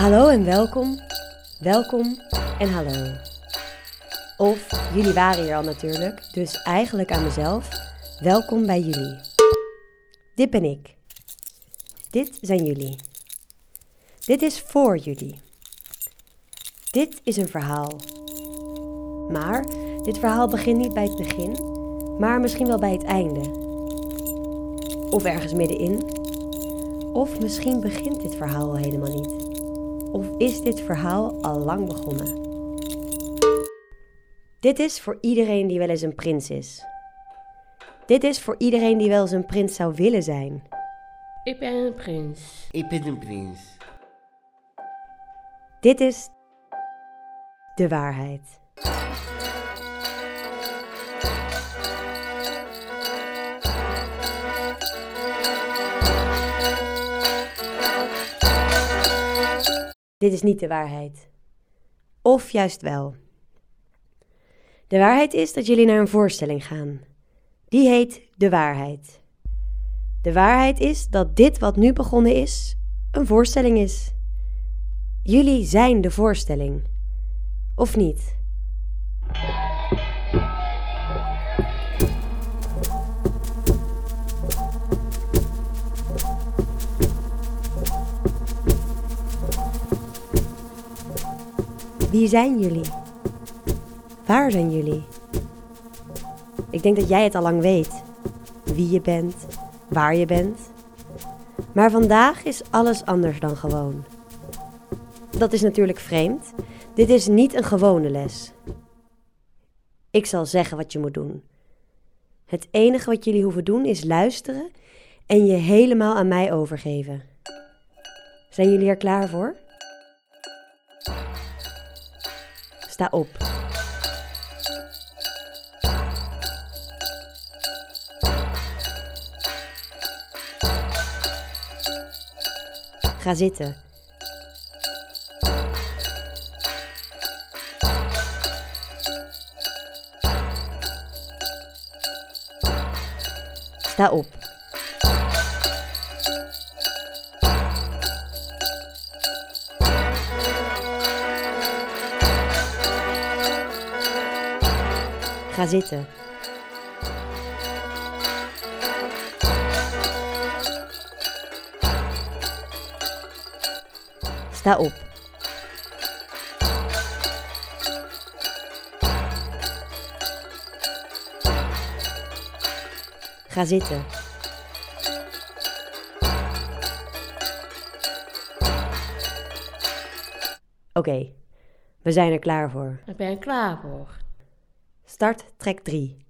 Hallo en welkom, welkom en hallo. Of jullie waren hier al natuurlijk, dus eigenlijk aan mezelf, welkom bij jullie. Dit ben ik. Dit zijn jullie. Dit is voor jullie. Dit is een verhaal. Maar dit verhaal begint niet bij het begin, maar misschien wel bij het einde. Of ergens middenin. Of misschien begint dit verhaal al helemaal niet. Of is dit verhaal al lang begonnen? Dit is voor iedereen die wel eens een prins is. Dit is voor iedereen die wel eens een prins zou willen zijn. Ik ben een prins. Ik ben een prins. Dit is de waarheid. Dit is niet de waarheid. Of juist wel. De waarheid is dat jullie naar een voorstelling gaan. Die heet De Waarheid. De waarheid is dat dit wat nu begonnen is, een voorstelling is. Jullie zijn de voorstelling. Of niet? Wie zijn jullie? Waar zijn jullie? Ik denk dat jij het al lang weet. Wie je bent, waar je bent. Maar vandaag is alles anders dan gewoon. Dat is natuurlijk vreemd. Dit is niet een gewone les. Ik zal zeggen wat je moet doen. Het enige wat jullie hoeven doen is luisteren en je helemaal aan mij overgeven. Zijn jullie er klaar voor? Sta op. Ga zitten. Sta op. Ga zitten. Sta op. Ga zitten. Oké, we zijn er klaar voor. Ik ben klaar voor. Start trek 3.